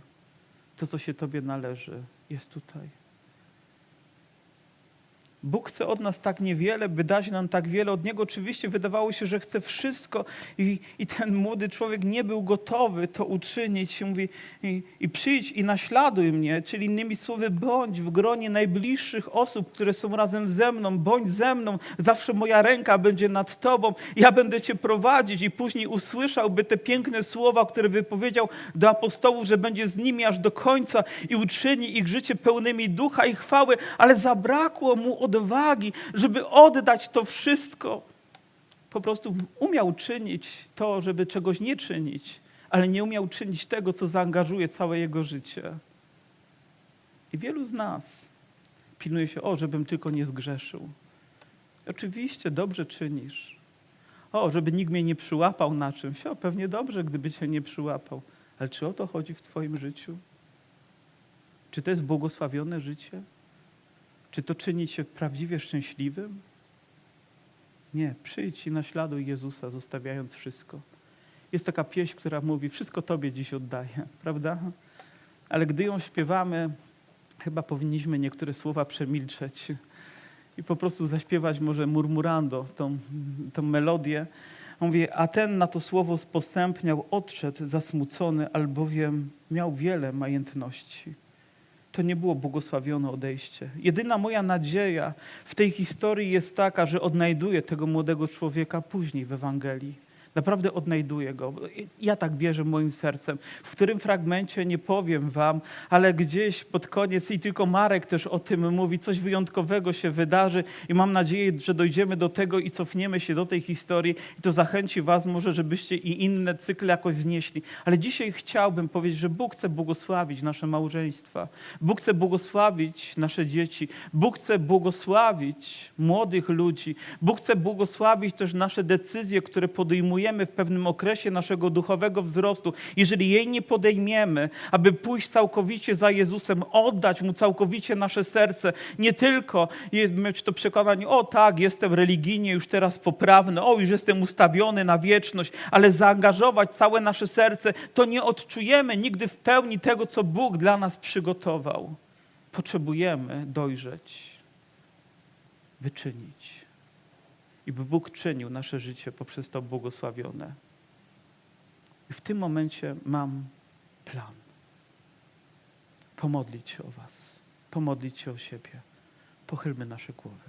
to co się Tobie należy, jest tutaj. Bóg chce od nas tak niewiele, by dać nam tak wiele. Od Niego. Oczywiście wydawało się, że chce wszystko i, i ten młody człowiek nie był gotowy to uczynić. Mówi, i, i przyjdź i naśladuj mnie, czyli innymi słowy, bądź w gronie najbliższych osób, które są razem ze mną, bądź ze mną, zawsze moja ręka będzie nad Tobą, ja będę Cię prowadzić. I później usłyszałby te piękne słowa, które wypowiedział do apostołów, że będzie z nimi aż do końca i uczyni ich życie pełnymi ducha i chwały, ale zabrakło mu odwagi, żeby oddać to wszystko. Po prostu umiał czynić to, żeby czegoś nie czynić, ale nie umiał czynić tego, co zaangażuje całe jego życie. I wielu z nas pilnuje się, o, żebym tylko nie zgrzeszył. Oczywiście dobrze czynisz. O, żeby nikt mnie nie przyłapał na czymś. O, pewnie dobrze, gdyby cię nie przyłapał. Ale czy o to chodzi w Twoim życiu? Czy to jest błogosławione życie? Czy to czyni cię prawdziwie szczęśliwym? Nie, przyjdź i naśladuj Jezusa, zostawiając wszystko. Jest taka pieśń, która mówi: Wszystko Tobie dziś oddaję, prawda? Ale gdy ją śpiewamy, chyba powinniśmy niektóre słowa przemilczeć i po prostu zaśpiewać może murmurando tą, tą melodię. On mówi, a ten na to słowo spostępniał, odszedł zasmucony, albowiem miał wiele majętności. To nie było błogosławione odejście. Jedyna moja nadzieja w tej historii jest taka, że odnajduję tego młodego człowieka później w Ewangelii. Naprawdę odnajduję go. Ja tak wierzę moim sercem. W którym fragmencie nie powiem wam, ale gdzieś pod koniec i tylko Marek też o tym mówi, coś wyjątkowego się wydarzy i mam nadzieję, że dojdziemy do tego i cofniemy się do tej historii i to zachęci was może, żebyście i inne cykle jakoś znieśli. Ale dzisiaj chciałbym powiedzieć, że Bóg chce błogosławić nasze małżeństwa. Bóg chce błogosławić nasze dzieci. Bóg chce błogosławić młodych ludzi. Bóg chce błogosławić też nasze decyzje, które podejmujemy w pewnym okresie naszego duchowego wzrostu. Jeżeli jej nie podejmiemy, aby pójść całkowicie za Jezusem, oddać Mu całkowicie nasze serce, nie tylko mieć to przekonanie, o tak, jestem religijnie już teraz poprawny, o już jestem ustawiony na wieczność, ale zaangażować całe nasze serce, to nie odczujemy nigdy w pełni tego, co Bóg dla nas przygotował. Potrzebujemy dojrzeć, wyczynić. I by Bóg czynił nasze życie poprzez to błogosławione. I w tym momencie mam plan. Pomodlić się o Was, pomodlić się o siebie. Pochylmy nasze głowy.